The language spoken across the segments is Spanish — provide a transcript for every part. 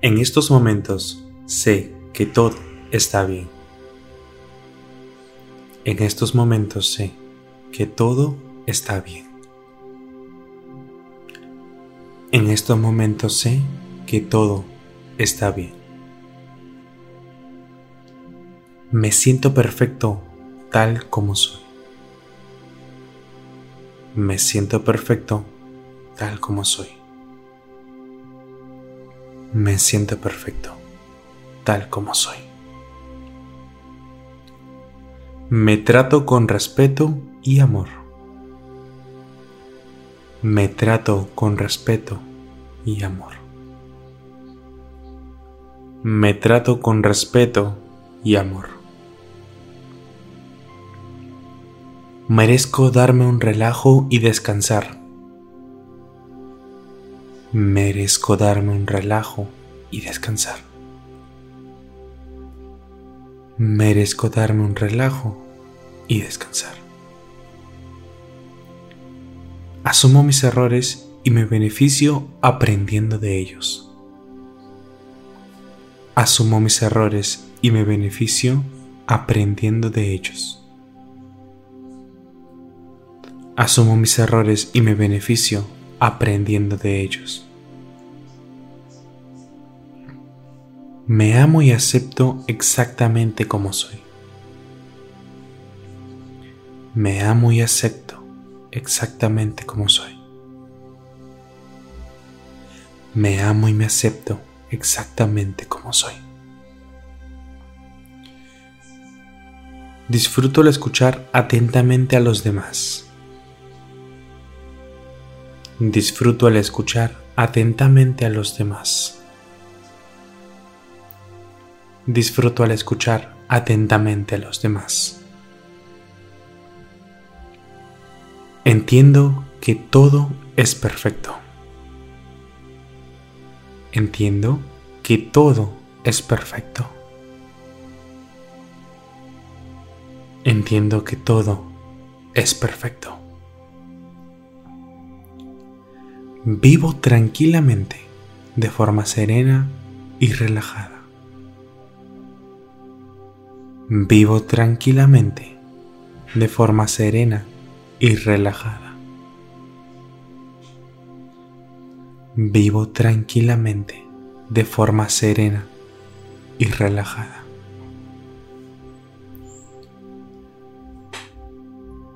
En estos momentos sé que todo está bien. En estos momentos sé que todo está bien. En estos momentos sé que todo está bien. Me siento perfecto tal como soy. Me siento perfecto tal como soy. Me siento perfecto tal como soy. Me trato con respeto y amor. Me trato con respeto y amor. Me trato con respeto y amor. Merezco darme un relajo y descansar. Merezco darme un relajo y descansar. Merezco darme un relajo y descansar. Asumo mis errores y me beneficio aprendiendo de ellos. Asumo mis errores y me beneficio aprendiendo de ellos. Asumo mis errores y me beneficio aprendiendo de ellos. Me amo y acepto exactamente como soy. Me amo y acepto exactamente como soy. Me amo y me acepto exactamente como soy. Disfruto al escuchar atentamente a los demás. Disfruto al escuchar atentamente a los demás. Disfruto al escuchar atentamente a los demás. Entiendo que todo es perfecto. Entiendo que todo es perfecto. Entiendo que todo es perfecto. Vivo tranquilamente, de forma serena y relajada. Vivo tranquilamente, de forma serena y relajada. Vivo tranquilamente, de forma serena y relajada.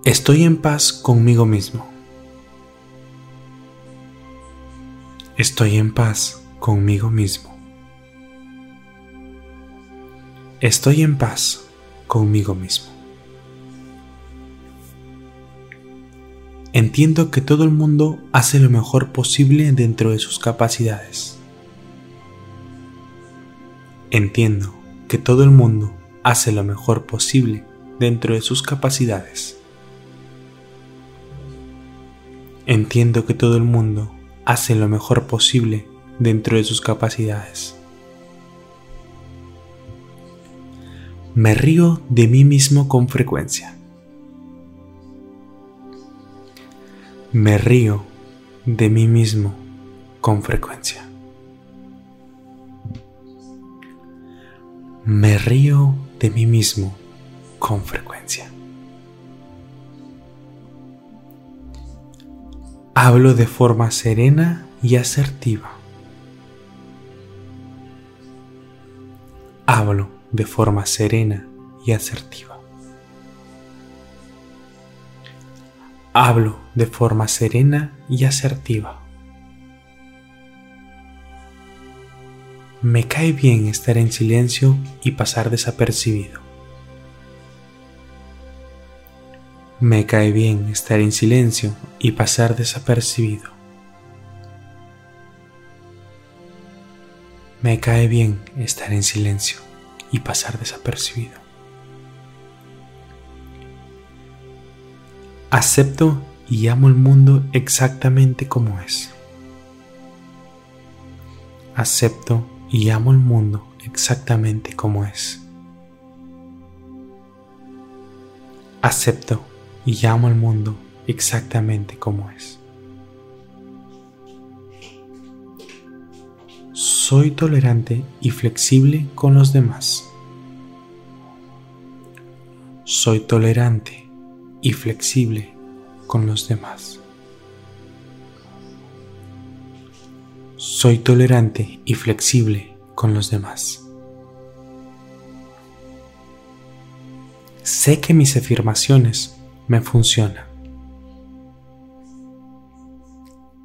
Estoy en paz conmigo mismo. Estoy en paz conmigo mismo. Estoy en paz conmigo mismo. Entiendo que todo el mundo hace lo mejor posible dentro de sus capacidades. Entiendo que todo el mundo hace lo mejor posible dentro de sus capacidades. Entiendo que todo el mundo hace lo mejor posible dentro de sus capacidades. Me río de mí mismo con frecuencia. Me río de mí mismo con frecuencia. Me río de mí mismo con frecuencia. Hablo de forma serena y asertiva. Hablo de forma serena y asertiva. Hablo de forma serena y asertiva. Me cae bien estar en silencio y pasar desapercibido. Me cae bien estar en silencio y pasar desapercibido. Me cae bien estar en silencio y pasar desapercibido. Acepto y amo el mundo exactamente como es. Acepto y amo el mundo exactamente como es. Acepto y llamo al mundo exactamente como es. Soy tolerante y flexible con los demás. Soy tolerante y flexible con los demás. Soy tolerante y flexible con los demás. Sé que mis afirmaciones me funcionan.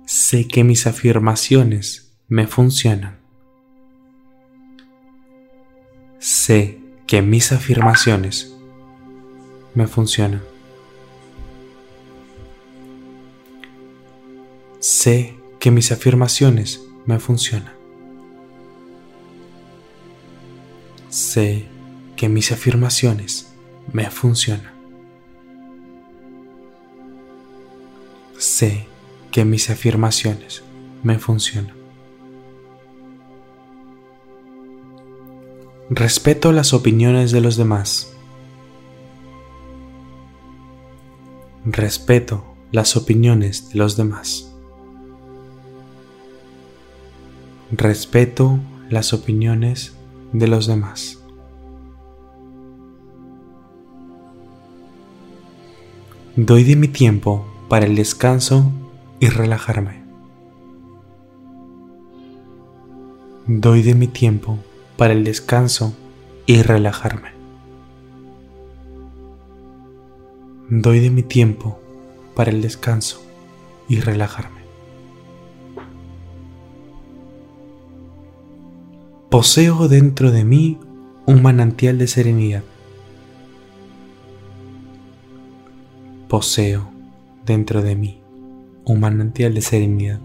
Sé que mis afirmaciones me funcionan. Sé que mis afirmaciones me funcionan. Sé que mis afirmaciones me funcionan. Sé que mis afirmaciones me funcionan. Sé que mis afirmaciones me funcionan. Respeto las opiniones de los demás. Respeto las opiniones de los demás. Respeto las opiniones de los demás. Doy de mi tiempo para el descanso y relajarme. Doy de mi tiempo para el descanso y relajarme. Doy de mi tiempo para el descanso y relajarme. Poseo dentro de mí un manantial de serenidad. Poseo dentro de mí un manantial de serenidad.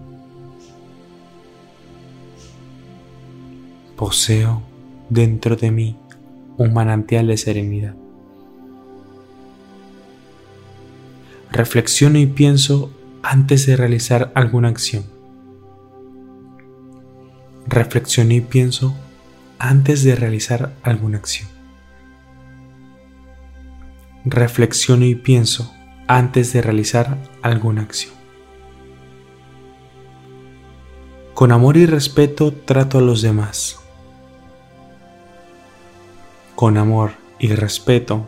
Poseo dentro de mí un manantial de serenidad. Reflexiono y pienso antes de realizar alguna acción. Reflexiono y pienso antes de realizar alguna acción. Reflexiono y pienso antes de realizar alguna acción. Con amor y respeto trato a los demás. Con amor y respeto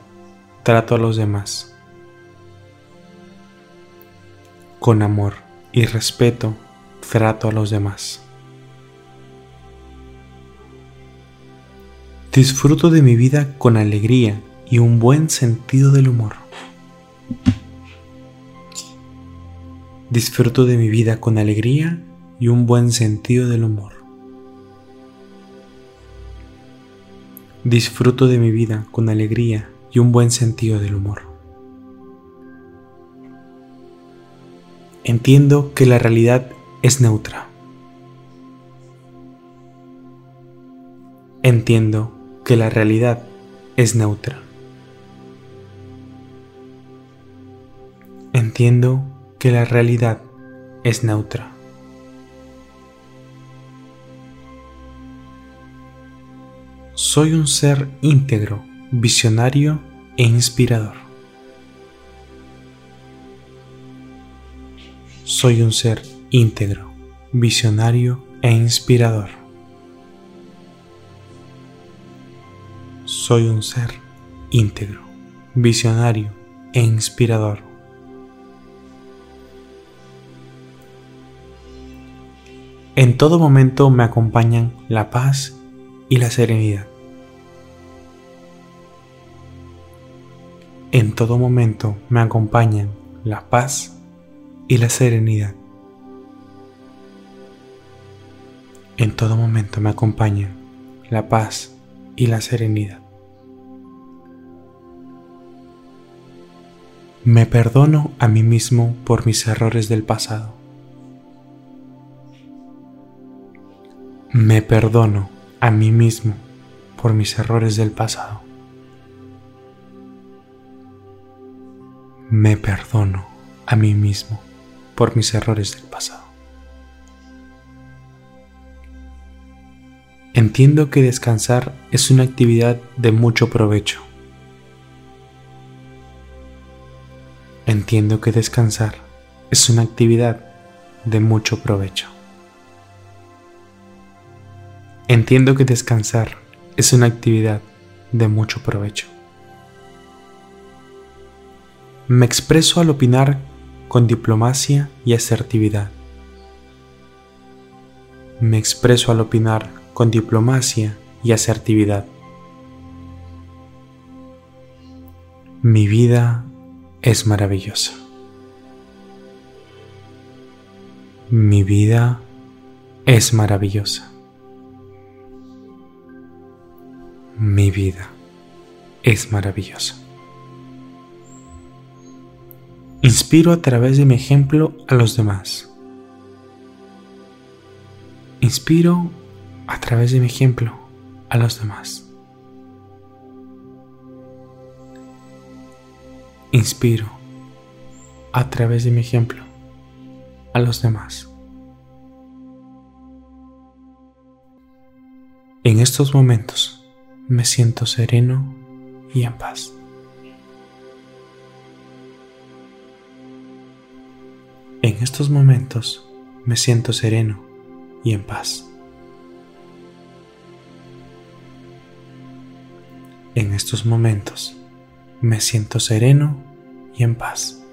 trato a los demás. Con amor y respeto trato a los demás. Disfruto de mi vida con alegría y un buen sentido del humor. Disfruto de mi vida con alegría y un buen sentido del humor. Disfruto de mi vida con alegría y un buen sentido del humor. Entiendo que la realidad es neutra. Entiendo que la realidad es neutra. Entiendo que la realidad es neutra. Soy un ser íntegro, visionario e inspirador. Soy un ser íntegro, visionario e inspirador. soy un ser íntegro, visionario e inspirador. En todo momento me acompañan la paz y la serenidad. En todo momento me acompañan la paz y la serenidad. En todo momento me acompañan la paz y la serenidad. Me perdono a mí mismo por mis errores del pasado. Me perdono a mí mismo por mis errores del pasado. Me perdono a mí mismo por mis errores del pasado. Entiendo que descansar es una actividad de mucho provecho Entiendo que descansar es una actividad de mucho provecho. Entiendo que descansar es una actividad de mucho provecho. Me expreso al opinar con diplomacia y asertividad. Me expreso al opinar con diplomacia y asertividad. Mi vida es maravillosa. Mi vida es maravillosa. Mi vida es maravillosa. Inspiro a través de mi ejemplo a los demás. Inspiro a través de mi ejemplo a los demás. Inspiro a través de mi ejemplo a los demás. En estos momentos me siento sereno y en paz. En estos momentos me siento sereno y en paz. En estos momentos me siento sereno y en paz.